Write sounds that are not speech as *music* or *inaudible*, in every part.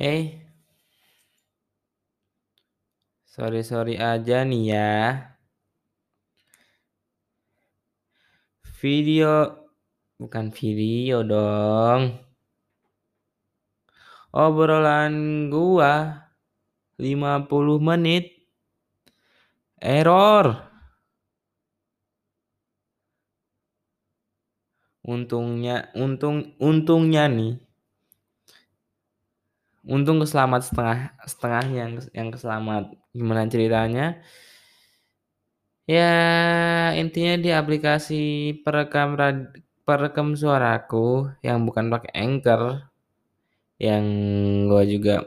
Eh, sorry-sorry aja nih ya. Video bukan video dong. Obrolan gua 50 menit error. Untungnya untung untungnya nih untung keselamat setengah setengahnya yang yang keselamat. Gimana ceritanya? Ya intinya di aplikasi perekam rad, perekam suaraku yang bukan pakai anchor yang gua juga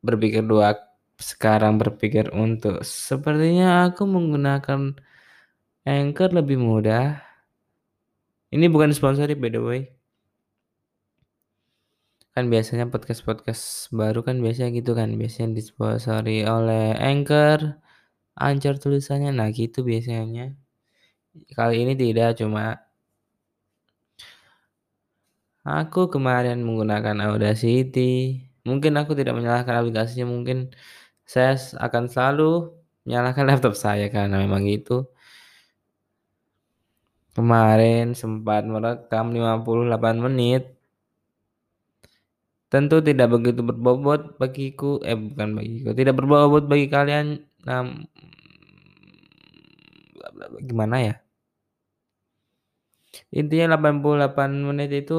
berpikir dua sekarang berpikir untuk sepertinya aku menggunakan anchor lebih mudah. Ini bukan sponsori by the way kan biasanya podcast-podcast baru kan biasanya gitu kan biasanya disponsori oleh Anchor Anchor tulisannya. Nah gitu biasanya. Kali ini tidak cuma aku kemarin menggunakan Audacity. Mungkin aku tidak menyalahkan aplikasinya mungkin saya akan selalu menyalahkan laptop saya karena memang gitu. Kemarin sempat merekam 58 menit tentu tidak begitu berbobot bagiku eh bukan bagiku tidak berbobot bagi kalian. Nah, gimana ya? Intinya 88 menit itu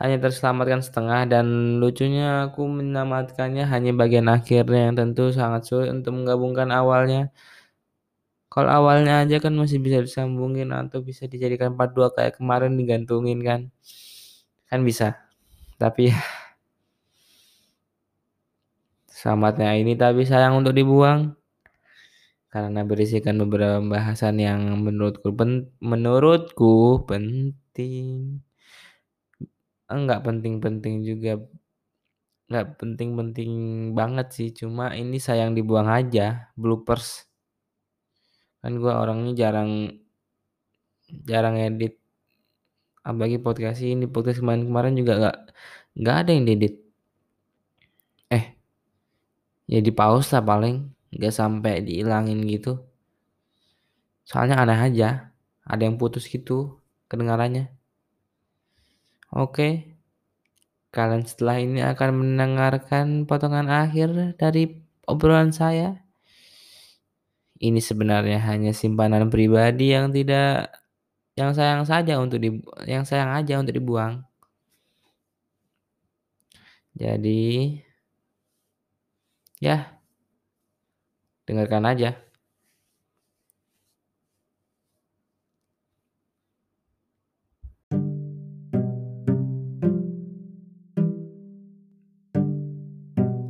hanya terselamatkan setengah dan lucunya aku menamatkannya hanya bagian akhirnya yang tentu sangat sulit untuk menggabungkan awalnya. Kalau awalnya aja kan masih bisa disambungin atau bisa dijadikan part 2 kayak kemarin digantungin kan? Kan bisa tapi selamatnya ini tapi sayang untuk dibuang. Karena berisikan beberapa bahasan yang menurutku pen, menurutku penting. Enggak penting-penting juga. Enggak penting-penting banget sih. Cuma ini sayang dibuang aja. Bloopers. Kan gua orangnya jarang jarang edit apalagi podcast ini podcast kemarin kemarin juga nggak nggak ada yang diedit. Eh ya di pause lah paling nggak sampai dihilangin gitu. Soalnya aneh aja ada yang putus gitu kedengarannya. Oke kalian setelah ini akan mendengarkan potongan akhir dari obrolan saya. Ini sebenarnya hanya simpanan pribadi yang tidak yang sayang saja untuk di yang sayang aja untuk dibuang. Jadi ya dengarkan aja.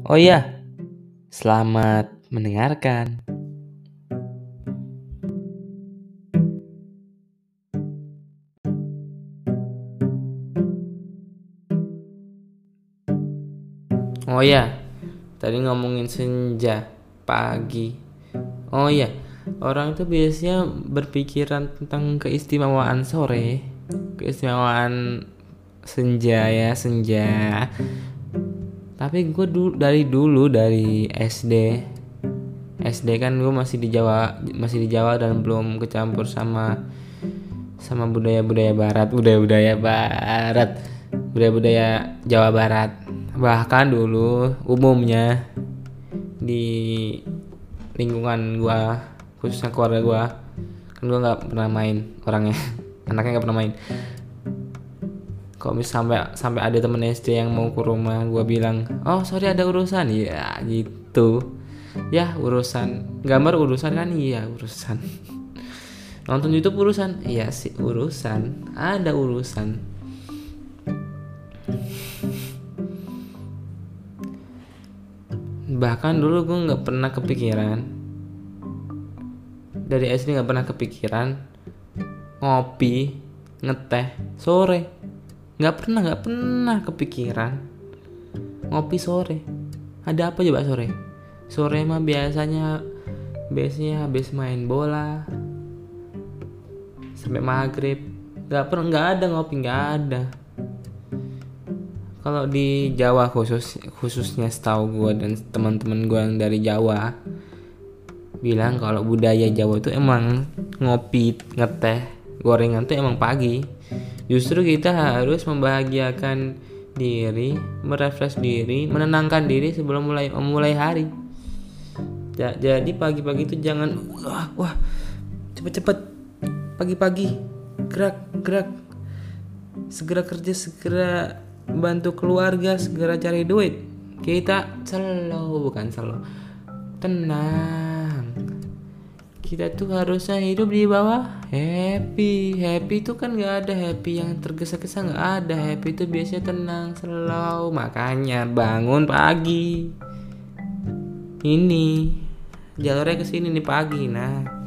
Oh iya, selamat mendengarkan. Oh ya, tadi ngomongin senja pagi. Oh iya, orang itu biasanya berpikiran tentang keistimewaan sore, keistimewaan senja ya senja. Tapi gue dulu dari dulu dari SD, SD kan gue masih di Jawa, masih di Jawa dan belum kecampur sama sama budaya-budaya Barat, budaya-budaya Barat, budaya-budaya Jawa Barat bahkan dulu umumnya di lingkungan gua khususnya keluarga gua kan gua nggak pernah main orangnya. *laughs* Anaknya nggak pernah main. Kalau mis sampai sampai ada temen SD yang mau ke rumah gua bilang oh sorry ada urusan. Ya gitu. Ya urusan. Gambar urusan kan? Iya urusan. *laughs* Nonton YouTube urusan? Iya sih urusan. Ada urusan bahkan dulu gue nggak pernah kepikiran. Dari SD nggak pernah kepikiran ngopi ngeteh sore. Nggak pernah nggak pernah kepikiran ngopi sore. Ada apa coba sore? Sore mah biasanya biasanya habis main bola sampai maghrib. Nggak pernah nggak ada ngopi nggak ada kalau di Jawa khusus khususnya setahu gue dan teman-teman gue yang dari Jawa bilang kalau budaya Jawa itu emang ngopi ngeteh gorengan tuh emang pagi. Justru kita harus membahagiakan diri merefresh diri menenangkan diri sebelum mulai memulai hari. Jadi pagi-pagi itu jangan wah wah cepet-cepet. Pagi-pagi gerak gerak. Segera kerja segera bantu keluarga segera cari duit. Kita slow bukan slow tenang. Kita tuh harusnya hidup di bawah happy. Happy itu kan nggak ada happy yang tergesa-gesa nggak ada. Happy itu biasanya tenang slow makanya bangun pagi. Ini jalurnya ke sini nih pagi. Nah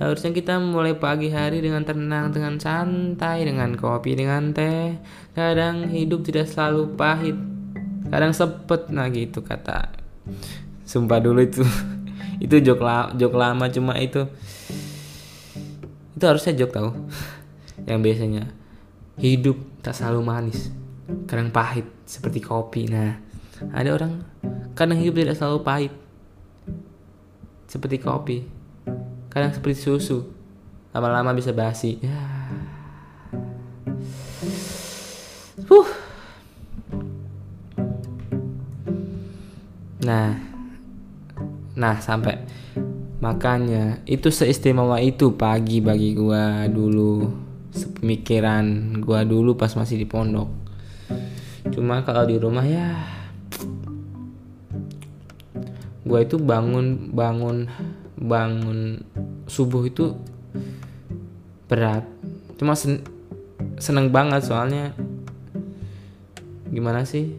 Harusnya kita mulai pagi hari dengan tenang, dengan santai, dengan kopi, dengan teh. Kadang hidup tidak selalu pahit, kadang sepet, nah gitu kata. Sumpah dulu itu, *laughs* itu jok, la, jok lama cuma itu. Itu harusnya jok tau, *laughs* yang biasanya hidup tak selalu manis, kadang pahit seperti kopi. Nah, ada orang kadang hidup tidak selalu pahit, seperti kopi kadang seperti susu. Lama-lama bisa basi. Ya. Huh. nah. Nah sampai. Makanya itu seistimewa itu pagi bagi gua dulu. Sepemikiran gua dulu pas masih di pondok. Cuma kalau di rumah ya. Gua itu bangun bangun bangun subuh itu berat. Cuma sen seneng banget soalnya. Gimana sih?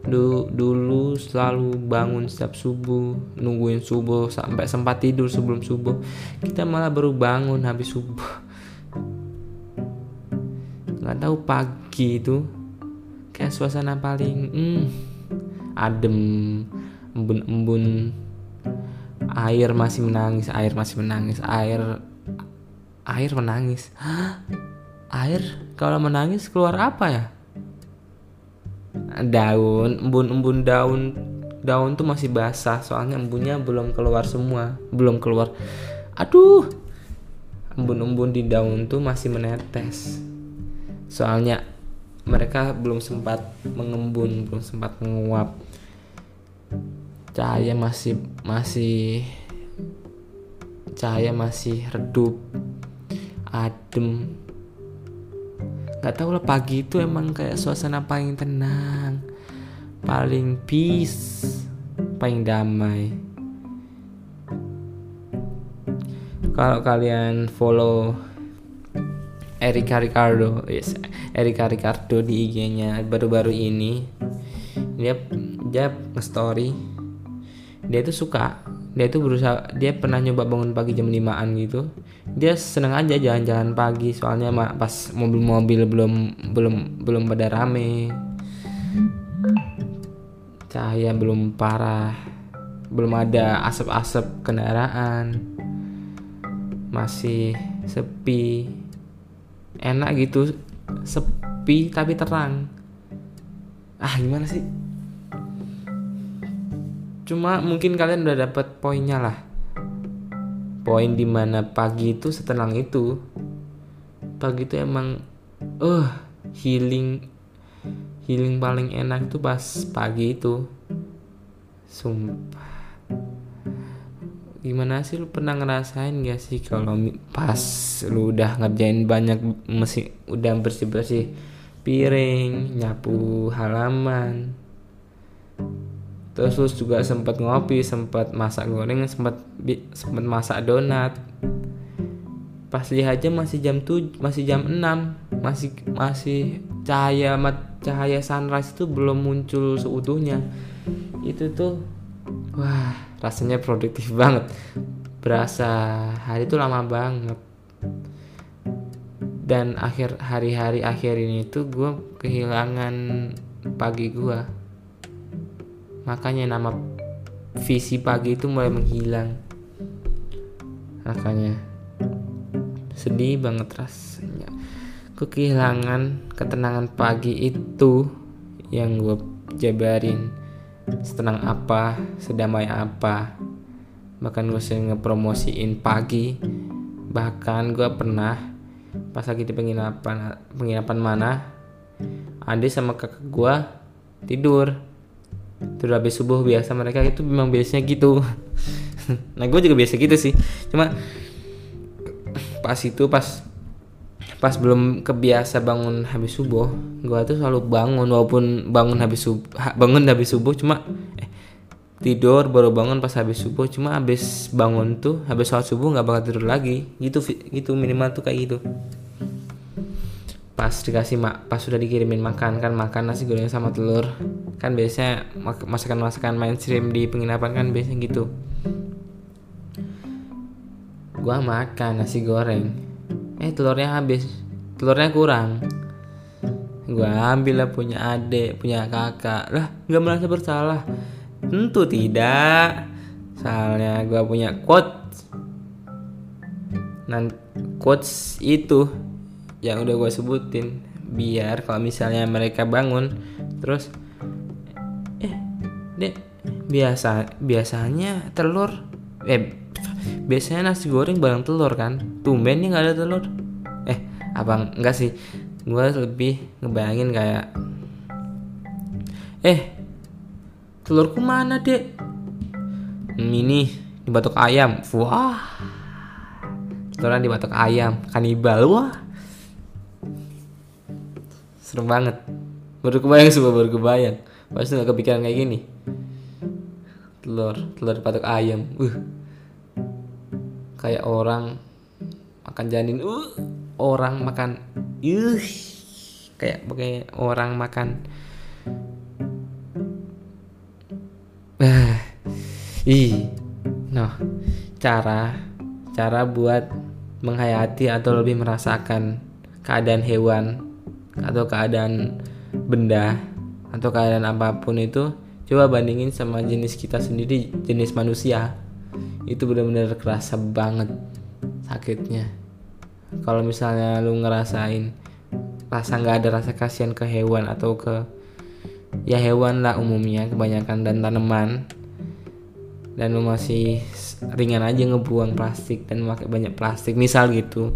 Du dulu selalu bangun setiap subuh nungguin subuh sampai sempat tidur sebelum subuh. Kita malah baru bangun habis subuh. Nggak tahu pagi itu kayak suasana paling hmm, adem embun-embun air masih menangis air masih menangis air air menangis. Hah? *gasps* air kalau menangis keluar apa ya? Daun embun-embun daun daun tuh masih basah soalnya embunnya belum keluar semua belum keluar. Aduh embun-embun di daun tuh masih menetes. Soalnya mereka belum sempat mengembun belum sempat menguap cahaya masih masih cahaya masih redup adem. Nggak tahu lah pagi itu emang kayak suasana paling tenang paling peace paling damai. Kalau kalian follow Erika Ricardo yes, Erika Ricardo di IG-nya baru-baru ini dia dia nge-story dia itu suka. Dia itu berusaha dia pernah nyoba bangun pagi jam 5an gitu. Dia seneng aja jalan-jalan pagi soalnya pas mobil-mobil belum belum belum pada rame. Cahaya belum parah. Belum ada asap-asap kendaraan. Masih sepi. Enak gitu sepi tapi terang. Ah gimana sih cuma mungkin kalian udah dapat poinnya lah. Poin di mana pagi itu setenang itu. Pagi itu emang uh healing healing paling enak itu pas pagi itu. Sumpah. Gimana sih lu pernah ngerasain gak sih kalau pas lu udah ngerjain banyak mesin udah bersih bersih piring nyapu halaman terus terus juga sempat ngopi sempat masak goreng sempat sempat masak donat. Pas lihat aja masih jam tuh masih jam 6 masih masih cahaya cahaya sunrise itu belum muncul seutuhnya. Itu tuh wah rasanya produktif *laughs* banget. Berasa hari itu lama banget. Dan akhir hari-hari akhir ini tuh gue kehilangan pagi gue makanya nama visi pagi itu mulai menghilang. Makanya sedih banget rasanya. Kehilangan ketenangan pagi itu yang gue jabarin. Setenang apa sedamai apa. Bahkan gue sering ngepromosiin pagi. Bahkan gue pernah pas lagi di penginapan penginapan mana Ade sama kakak gue tidur tidur habis subuh biasa mereka itu memang biasanya gitu. *laughs* Nah gue juga biasa gitu sih. Cuma pas itu pas pas belum kebiasa bangun habis subuh gue tuh selalu bangun walaupun bangun habis subuh bangun habis subuh cuma eh, tidur baru bangun pas habis subuh. Cuma habis bangun tuh habis sholat subuh nggak bakal tidur lagi. Gitu gitu minimal tuh kayak gitu pas dikasih mak pas sudah dikirimin makan kan makan nasi goreng sama telur. Kan biasanya masakan masakan mainstream di penginapan kan biasanya gitu. Gua makan nasi goreng. Eh telurnya habis. Telurnya kurang. Gua ambil lah punya adik punya kakak. Lah nggak merasa bersalah? Tentu tidak. Soalnya gua punya quotes. Dan quotes itu yang udah gue sebutin biar kalau misalnya mereka bangun terus eh dek biasa biasanya telur eh biasanya nasi goreng bareng telur kan? Tumben nih nggak ada telur. Eh abang enggak sih? Gue lebih ngebayangin kayak eh telurku mana dek? Hmm, ini di batok ayam. Wah telurnya di batok ayam. Kanibal wah serem banget. Baru kebayang semua baru kebayang. Pasti nggak kepikiran kayak gini. Telur telur di batok ayam. Uh. Kayak orang makan janin. Uh. Orang makan. Uh kayak pakai orang makan. Ah. Ih. Nah cara cara buat menghayati atau lebih merasakan keadaan hewan atau keadaan benda atau keadaan apa pun itu coba bandingin sama jenis kita sendiri jenis manusia. Itu benar-benar kerasa banget sakitnya. Kalau misalnya lu ngerasain rasa nggak ada rasa kasihan ke hewan atau ke ya hewan lah umumnya kebanyakan dan tanaman dan lu masih ringan aja ngebuang plastik dan pakai banyak plastik misal gitu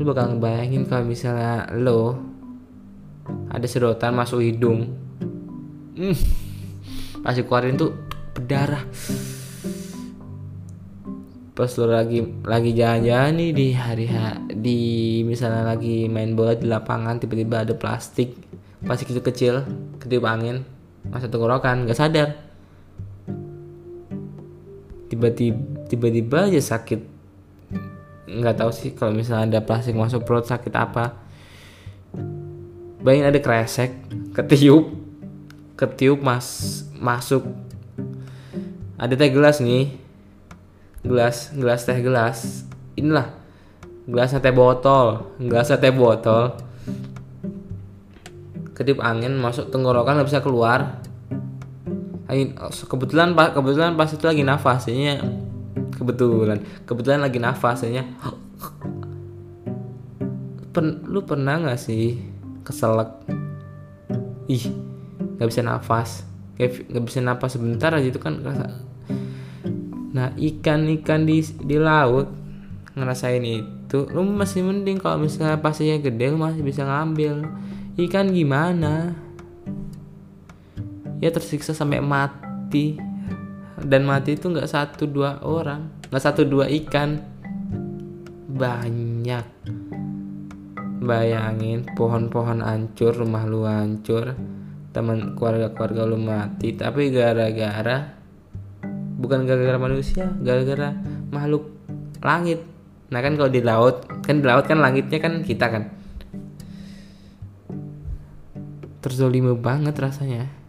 lu bakal ngebayangin kalau misalnya lo ada sedotan masuk hidung. Hmm, pasti keluarin tuh berdarah. Pas lo lagi lagi jalan-jalan nih di hari ha, di misalnya lagi main bola di lapangan tiba-tiba ada plastik plastik kecil kecil ketiup angin masa tenggorokan nggak sadar. Tiba-tiba tiba-tiba aja sakit nggak tahu sih kalau misalnya ada plastik masuk perut sakit apa. Bayangin ada kresek ketiup ketiup mas masuk. Ada teh gelas nih. Gelas gelas teh gelas. Inilah gelas teh botol gelas teh botol. Kedip angin masuk tenggorokan nggak bisa keluar. Kebetulan pak kebetulan pas itu lagi nafas ini kebetulan. Kebetulan lagi nafas ini Pen, lu pernah nggak sih keselak? Ih nggak bisa nafas. Nggak bisa nafas sebentar aja itu kan nah ikan-ikan di di laut ngerasain itu lu masih mending kalau misalnya pasirnya gede lu masih bisa ngambil. Ikan gimana? Ya tersiksa sampai mati dan mati itu nggak satu dua orang nggak satu dua ikan. Banyak. Bayangin pohon-pohon hancur rumah lu hancur teman keluarga-keluarga lu mati. Tapi gara-gara bukan gara-gara manusia gara-gara makhluk langit. Nah kan kalau di laut kan di laut kan langitnya kan kita kan. Terzolimi banget rasanya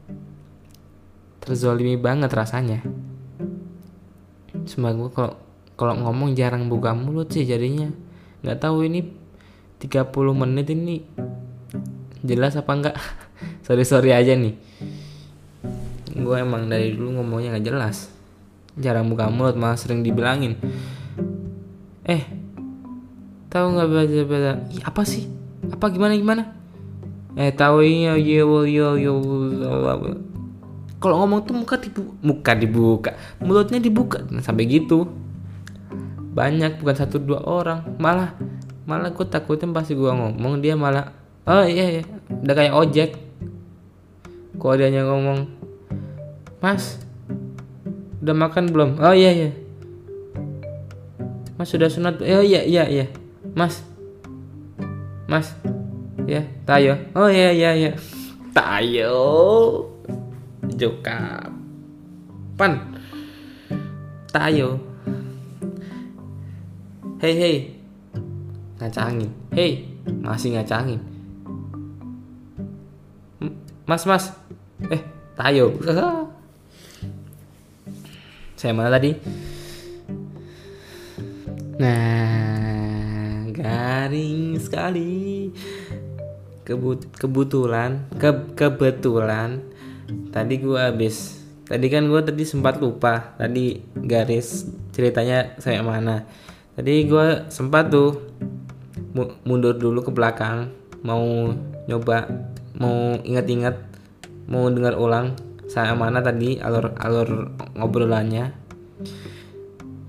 terzolimi banget rasanya cuma gue kalau kalau ngomong jarang buka mulut sih jadinya nggak tahu ini 30 menit ini jelas apa enggak sorry sorry aja nih gue emang dari dulu ngomongnya nggak jelas jarang buka mulut malah sering dibilangin eh tahu nggak baca baca apa sih apa gimana gimana eh tahu yo yo yo yo kalau ngomong tuh muka dibuka, muka dibuka mulutnya dibuka nah, sampai gitu. Banyak bukan satu dua orang. Malah malah gue takutnya pasti gue ngomong dia malah oh iya iya. Udah kayak ojek. Kok dia ngomong mas udah makan belum? Oh iya iya. Mas sudah sunat? Oh iya iya iya. Mas mas ya tayo. Oh iya iya iya. *laughs* Tayo joka pan tayo hei hei. Ngacangin hei masih ngacangin mas mas. Eh tayo *laughs* saya mana tadi? Nah garing sekali. Kebut kebetulan ke kebetulan tadi gua habis. Tadi kan gua tadi sempat lupa. Tadi garis ceritanya saya mana. Tadi gue sempat tuh mundur dulu ke belakang. Mau nyoba mau ingat-ingat mau dengar ulang saya mana tadi alur alur ngobrolannya.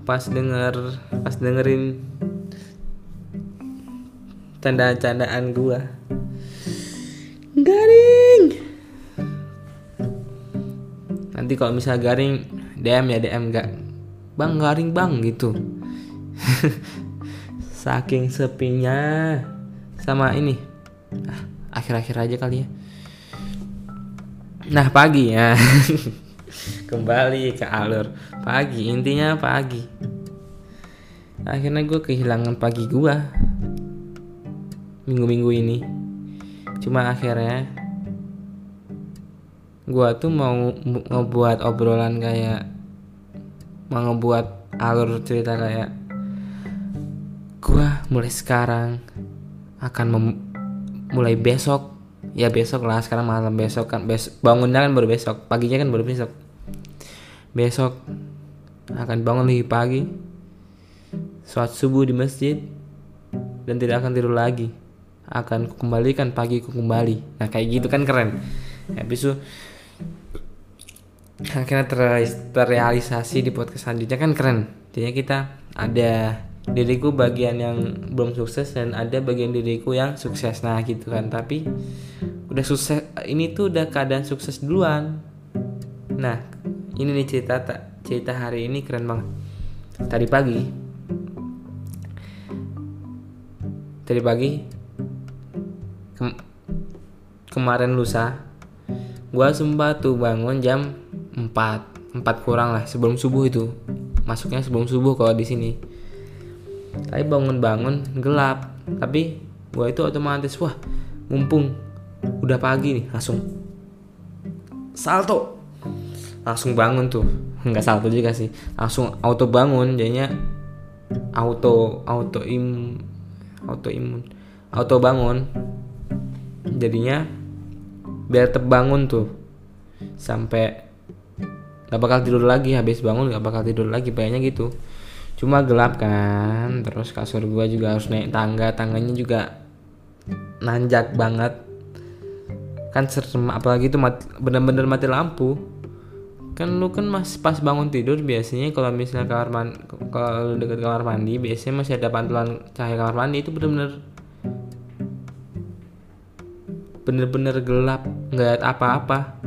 Pas denger pas dengerin canda-candaan gua. Garing nanti kalau misal garing DM ya DM gak bang garing bang gitu *laughs* Saking sepinya sama ini. Ah, akhir-akhir aja kali ya. Nah, pagi ya. *laughs* Kembali ke alur pagi, intinya pagi. Akhirnya gue kehilangan pagi gue minggu-minggu ini. Cuma akhirnya gue tuh mau ngebuat obrolan kayak mau ngebuat alur cerita kayak gue mulai sekarang akan mulai besok. Ya besok lah sekarang malam besok kan besok bangunnya kan baru besok paginya kan baru besok. Besok akan bangun lebih pagi sholat subuh di masjid dan tidak akan tidur lagi. Akan kembalikan pagi kembali. Nah kayak gitu kan keren. Habis itu akhirnya terrealisasi di podcast selanjutnya. Kan keren. Jadi kita ada diriku bagian yang belum sukses dan ada bagian diriku yang sukses. Nah gitu kan. Tapi udah sukses ini tuh udah keadaan sukses duluan. Nah ini nih cerita cerita hari ini keren banget. Tadi pagi tadi pagi ke kemarin lusa gua sempat tuh bangun jam 4 4 kurang lah sebelum subuh itu. Masuknya sebelum subuh kalau di sini. Tapi bangun-bangun gelap. Tapi gue itu otomatis wah mumpung udah pagi nih langsung salto. Langsung bangun tuh. *laughs* Nggak salto juga sih. Langsung auto bangun jadinya auto auto im auto imun auto bangun. Jadinya biar terbangun tuh. Sampai nggak bakal tidur lagi habis bangun nggak bakal tidur lagi kayaknya gitu. Cuma gelap kan terus kasur gua juga harus naik tangga tangganya juga nanjak banget. Kan serem apalagi itu bener-bener mati lampu. Kan lu kan mas pas bangun tidur biasanya kalau misalnya kamar mandi kalau dekat kamar mandi biasanya masih ada pantulan cahaya kamar mandi itu bener-bener bener-bener gelap nggak apa-apa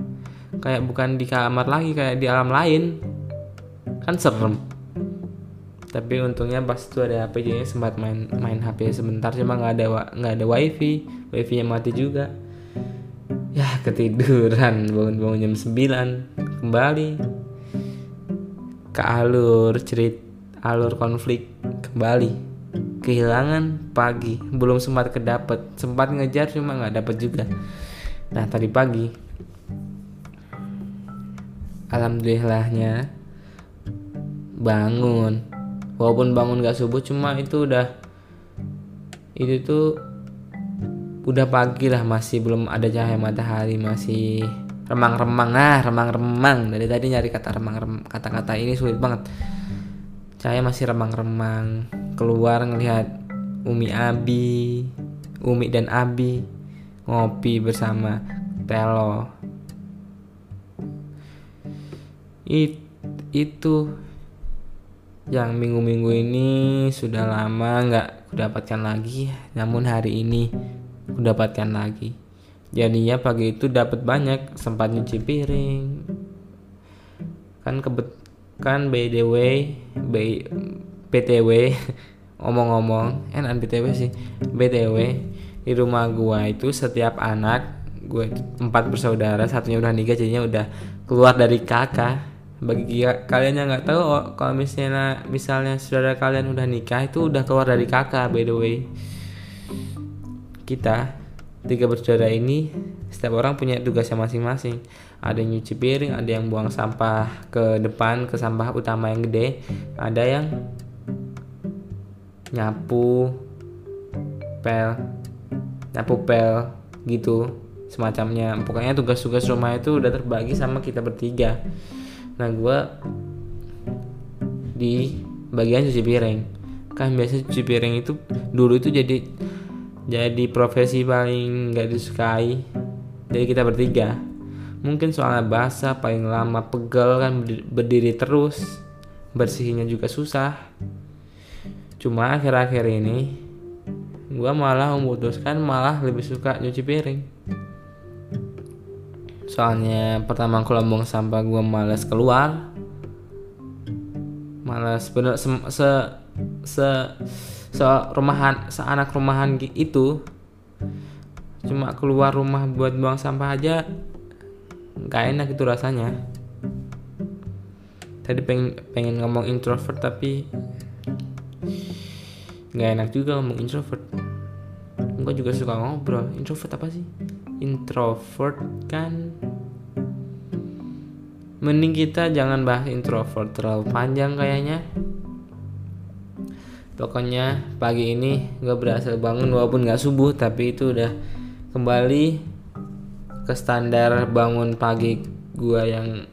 kayak bukan di kamar lagi kayak di alam lain. Kan serem. Tapi untungnya pas itu ada HP jadi sempat main main HP sebentar cuma nggak ada nggak ada wifi. Wifi nya mati juga. Ya ketiduran bangun-bangun jam 9 kembali. Ke alur cerit alur konflik kembali. Kehilangan pagi belum sempat kedapet sempat ngejar cuma nggak dapet juga. Nah tadi pagi alhamdulillahnya. Bangun. Walaupun bangun gak subuh cuma itu udah itu tuh udah pagi lah masih belum ada cahaya matahari masih remang-remang. Ah remang-remang. Dari tadi nyari kata remang-remang kata-kata ini sulit banget. Cahaya masih remang-remang. Keluar ngelihat Umi Abi Umi dan Abi ngopi bersama Telo It, itu yang minggu-minggu ini sudah lama nggak kudapatkan lagi namun hari ini kudapatkan lagi. Jadinya pagi itu dapat banyak sempat nyuci piring. Kan kebet kan by the way by PTW *laughs* omong-omong enak BTW sih BTW di rumah gua itu setiap anak gue empat bersaudara satunya udah nikah jadinya udah keluar dari kakak bagi kalian yang nggak tahu oh, kalau misalnya misalnya saudara kalian udah nikah itu udah keluar dari kakak by the way. Kita tiga bersaudara ini setiap orang punya tugasnya masing-masing. Ada yang nyuci piring ada yang buang sampah ke depan ke sampah utama yang gede. Ada yang nyapu pel nyapu pel gitu semacamnya. Pokoknya tugas-tugas rumah itu udah terbagi sama kita bertiga nah gue di bagian cuci piring. Kan biasa cuci piring itu dulu itu jadi jadi profesi paling gak disukai dari kita bertiga. Mungkin soalnya basah paling lama pegel kan berdiri terus bersihnya juga susah. Cuma akhir-akhir ini gue malah memutuskan malah lebih suka nyuci piring soalnya pertama aku lambung sampah gue males keluar. Males bener se se se, se rumahan seanak rumahan itu cuma keluar rumah buat buang sampah aja nggak enak itu rasanya. Tadi pengen pengen ngomong introvert tapi nggak enak juga ngomong introvert. Gue juga suka ngobrol. Introvert apa sih introvert kan? Mending kita jangan bahas introvert terlalu panjang kayaknya. Pokoknya pagi ini gue berhasil bangun walaupun gak subuh tapi itu udah kembali ke standar bangun pagi gue yang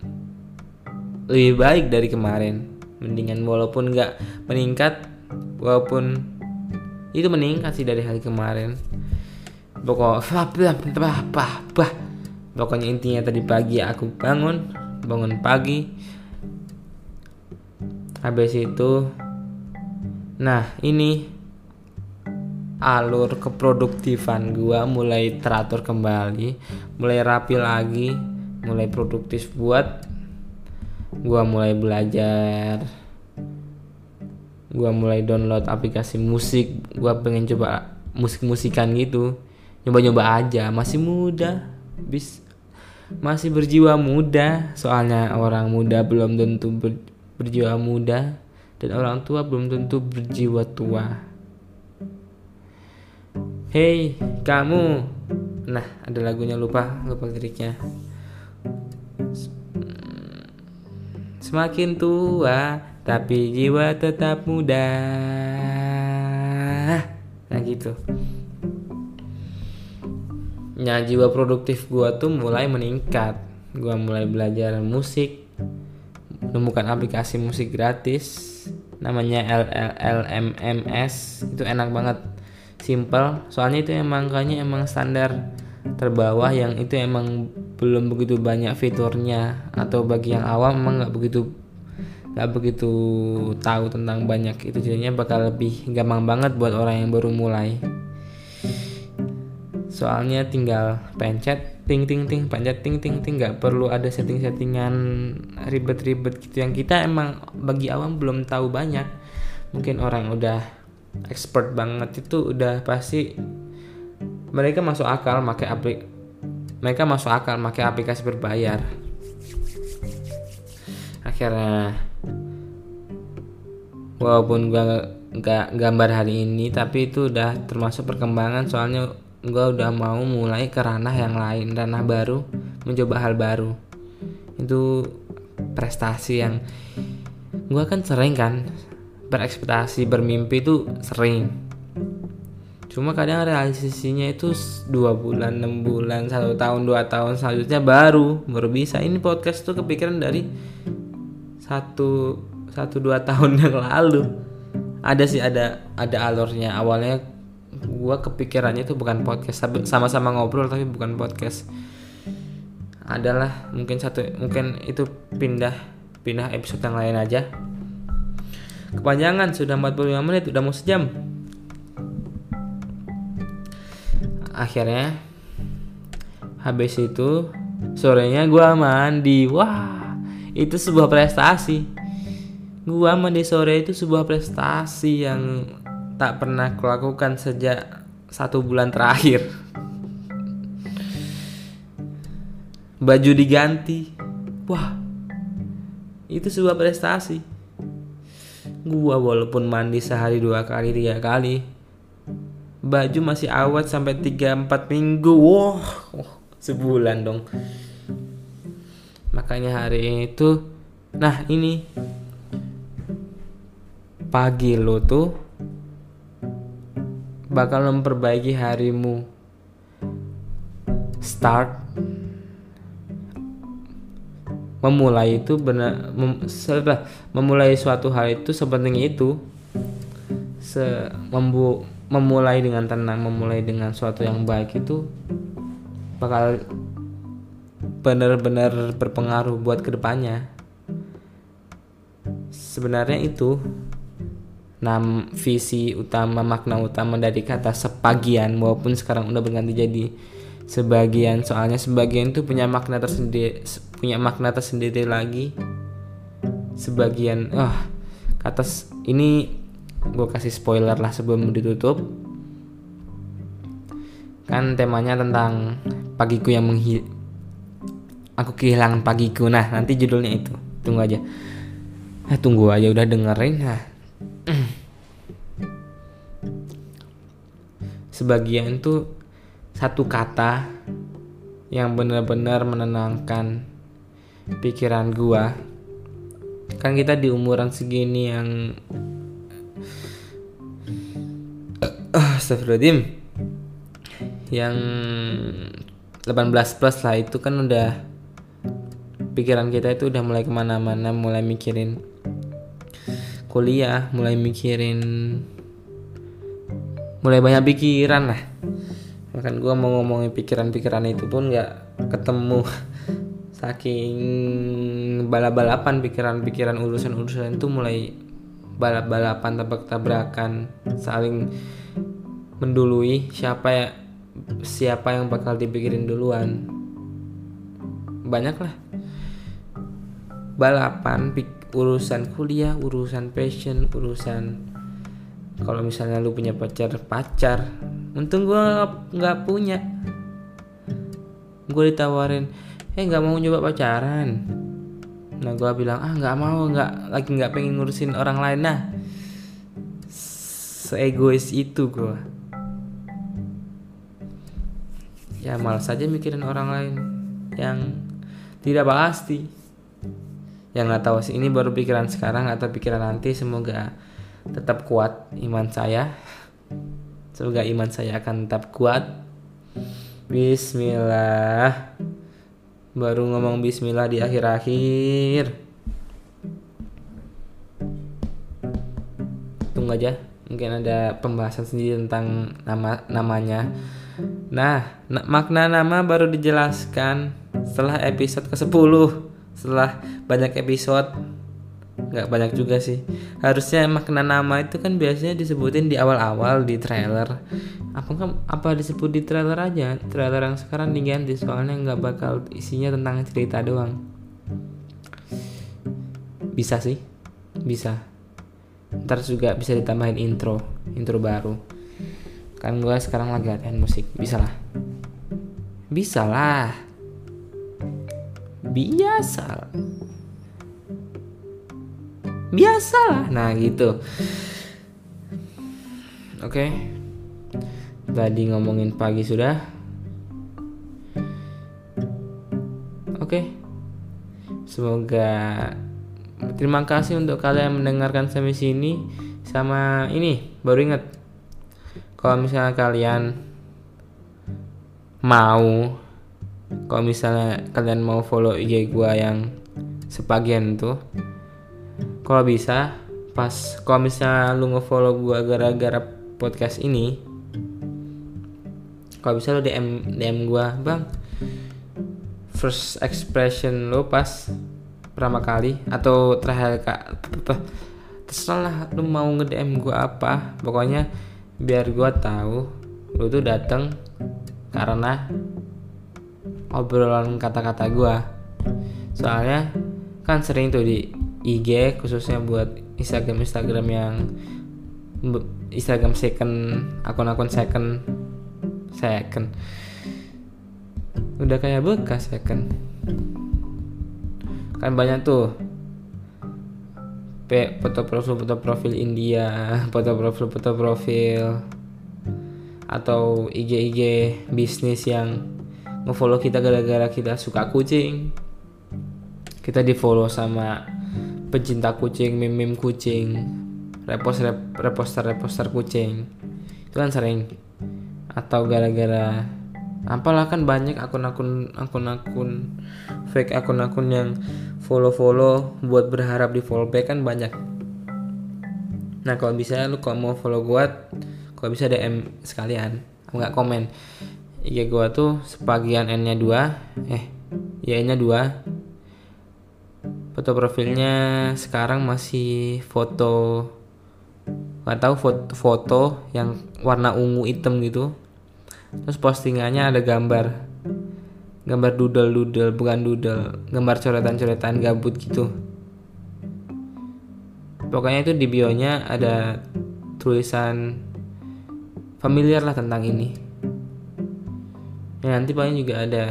lebih baik dari kemarin. Mendingan walaupun gak meningkat walaupun itu meningkat sih dari hari kemarin pokok pokoknya intinya tadi pagi aku bangun bangun pagi. Habis itu nah ini alur keproduktifan gua mulai teratur kembali mulai rapi lagi mulai produktif buat gua mulai belajar. Gua mulai download aplikasi musik gua pengen coba musik-musikan gitu nyoba-nyoba aja. Masih muda. Bis masih berjiwa muda. Soalnya orang muda belum tentu ber, berjiwa muda. Dan orang tua belum tentu berjiwa tua. Hei kamu. Nah ada lagunya. Lupa lupa liriknya. Semakin tua tapi jiwa tetap muda. Nah gitu ya jiwa produktif gue tuh mulai meningkat. Gue mulai belajar musik menemukan aplikasi musik gratis namanya LLMMS itu enak banget simple. Soalnya itu emang kayaknya emang standar terbawah yang itu emang belum begitu banyak fiturnya. Atau bagi yang awam emang nggak begitu nggak begitu tahu tentang banyak itu. Jadinya bakal lebih gampang banget buat orang yang baru mulai soalnya tinggal pencet ting ting ting pencet ting ting ting. Nggak perlu ada setting settingan ribet-ribet gitu. Yang kita emang bagi awam belum tahu banyak. Mungkin orang udah expert banget itu udah pasti mereka masuk akal pakai aplik mereka masuk akal pakai aplikasi berbayar. Akhirnya walaupun gua nggak gambar hari ini tapi itu udah termasuk perkembangan. Soalnya gue udah mau mulai ke ranah yang lain ranah baru mencoba hal baru. Itu prestasi yang gue kan sering kan berekspektasi bermimpi itu sering. Cuma kadang realisasinya itu dua bulan enam bulan satu tahun dua tahun selanjutnya baru baru bisa. Ini podcast tuh kepikiran dari satu satu dua tahun *laughs* yang lalu. Ada sih ada ada alurnya. Awalnya gua kepikirannya itu bukan podcast sama-sama ngobrol tapi bukan podcast. Adalah mungkin satu mungkin itu pindah pindah episode yang lain aja. Kepanjangan sudah 45 menit udah mau sejam. Akhirnya habis itu sorenya gua mandi. Wah itu sebuah prestasi. Gua mandi sore itu sebuah prestasi yang tak pernah kulakukan sejak satu bulan terakhir. Baju diganti. Wah itu sebuah prestasi. Gua walaupun mandi sehari dua kali tiga kali baju masih awet sampai tiga empat minggu. Wah wow, sebulan dong. Makanya hari itu nah ini pagi lo tuh bakal memperbaiki harimu. Start. Memulai itu benar mem, memulai suatu hal itu sepenting itu se membu, memulai dengan tenang memulai dengan suatu yang baik itu bakal benar-benar berpengaruh buat ke depannya. Sebenarnya itu nam visi utama makna utama dari kata sepagian walaupun sekarang udah berganti jadi sebagian. Soalnya sebagian itu punya makna tersendiri punya makna tersendiri lagi. Sebagian oh kata ini gue kasih spoiler lah sebelum ditutup. Kan temanya tentang pagiku yang menghi aku kehilangan pagiku. Nah nanti judulnya itu. Tunggu aja. Nah tunggu aja udah dengerin. Nah sebagian tuh satu kata yang benar-benar menenangkan pikiran gua. Kan kita di umuran segini yang Astagfirullahaladzim yang 18 plus lah itu kan udah pikiran kita itu udah mulai ke mana-mana mulai mikirin kuliah mulai mikirin mulai banyak pikiran lah. Bahkan gue mau ngomongin pikiran-pikiran itu pun nggak ketemu. *laughs* Saking balap-balapan pikiran-pikiran urusan-urusan itu mulai balap-balapan tabrak-tabrakan saling mendului siapa ya siapa yang bakal dipikirin duluan. Banyak lah balapan urusan kuliah urusan passion urusan kalau misalnya lu punya pacar pacar. Untung gue nggak punya. Gue ditawarin eh nggak mau nyoba pacaran. Nah gue bilang ah nggak mau nggak lagi nggak pengen ngurusin orang lain. Nah seegois itu gue ya malas saja mikirin orang lain yang tidak pasti. Yang nggak tahu sih ini baru pikiran sekarang atau pikiran nanti semoga tetap kuat iman saya Semoga iman saya akan tetap kuat. Bismillah. Baru ngomong bismillah di akhir-akhir. Tunggu aja, mungkin ada pembahasan sendiri tentang nama namanya. Nah, makna nama baru dijelaskan setelah episode ke-10. Setelah banyak episode nggak banyak juga sih. Harusnya makna nama itu kan biasanya disebutin di awal-awal di trailer. Apa kan apa disebut di trailer aja? Trailer yang sekarang diganti soalnya nggak bakal isinya tentang cerita doang. Bisa sih. Bisa. Ntar juga bisa ditambahin intro intro baru. Kan gue sekarang lagi latihan musik. Bisa lah. Bisa lah. Biasa biasa lah nah gitu. Oke. Okay. tadi ngomongin pagi sudah. Oke. Okay. semoga terima kasih untuk kalian yang mendengarkan sampai sini. Sama ini baru ingat. Kalau misalnya kalian mau kalau misalnya kalian mau follow IG gua yang sebagian tuh kalau bisa? Pas kalau misalnya lu ngefollow gua gara-gara podcast ini? Kalau bisa lo DM DM gua? Bang first expression lo pas pertama kali atau terakhir kak terserah lah lu mau nge DM gua apa. Pokoknya biar gua tahu lu tuh dateng karena obrolan kata-kata gua. Soalnya kan sering tuh di IG khususnya buat Instagram Instagram yang Instagram second akun-akun second second. Udah kayak bekas second. Kan banyak tuh. Foto profil foto profil India *laughs* foto profil foto profil atau IG IG bisnis yang ngefollow kita gara-gara kita suka kucing. Kita di follow sama pecinta kucing meme meme kucing repost rep, reposter reposter kucing. Itu kan sering. Atau gara-gara apalah kan banyak akun-akun akun-akun fake akun-akun yang follow-follow buat berharap di follow back kan banyak. Nah kalau bisa lu kalau mau follow gua kalau bisa DM sekalian. Nggak komen. IG gua tuh sebagian N nya dua eh N nya dua foto profilnya sekarang masih foto nggak tahu foto, foto yang warna ungu hitam gitu. Terus postingannya ada gambar gambar doodle doodle bukan doodle gambar coretan coretan gabut gitu. Pokoknya itu di bionya ada tulisan familiar lah tentang ini. Ya nanti paling juga ada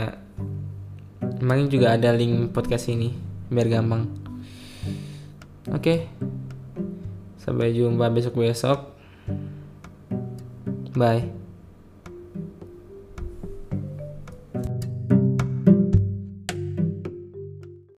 paling juga ada link podcast ini biar gampang. Oke. Sampai jumpa besok besok bye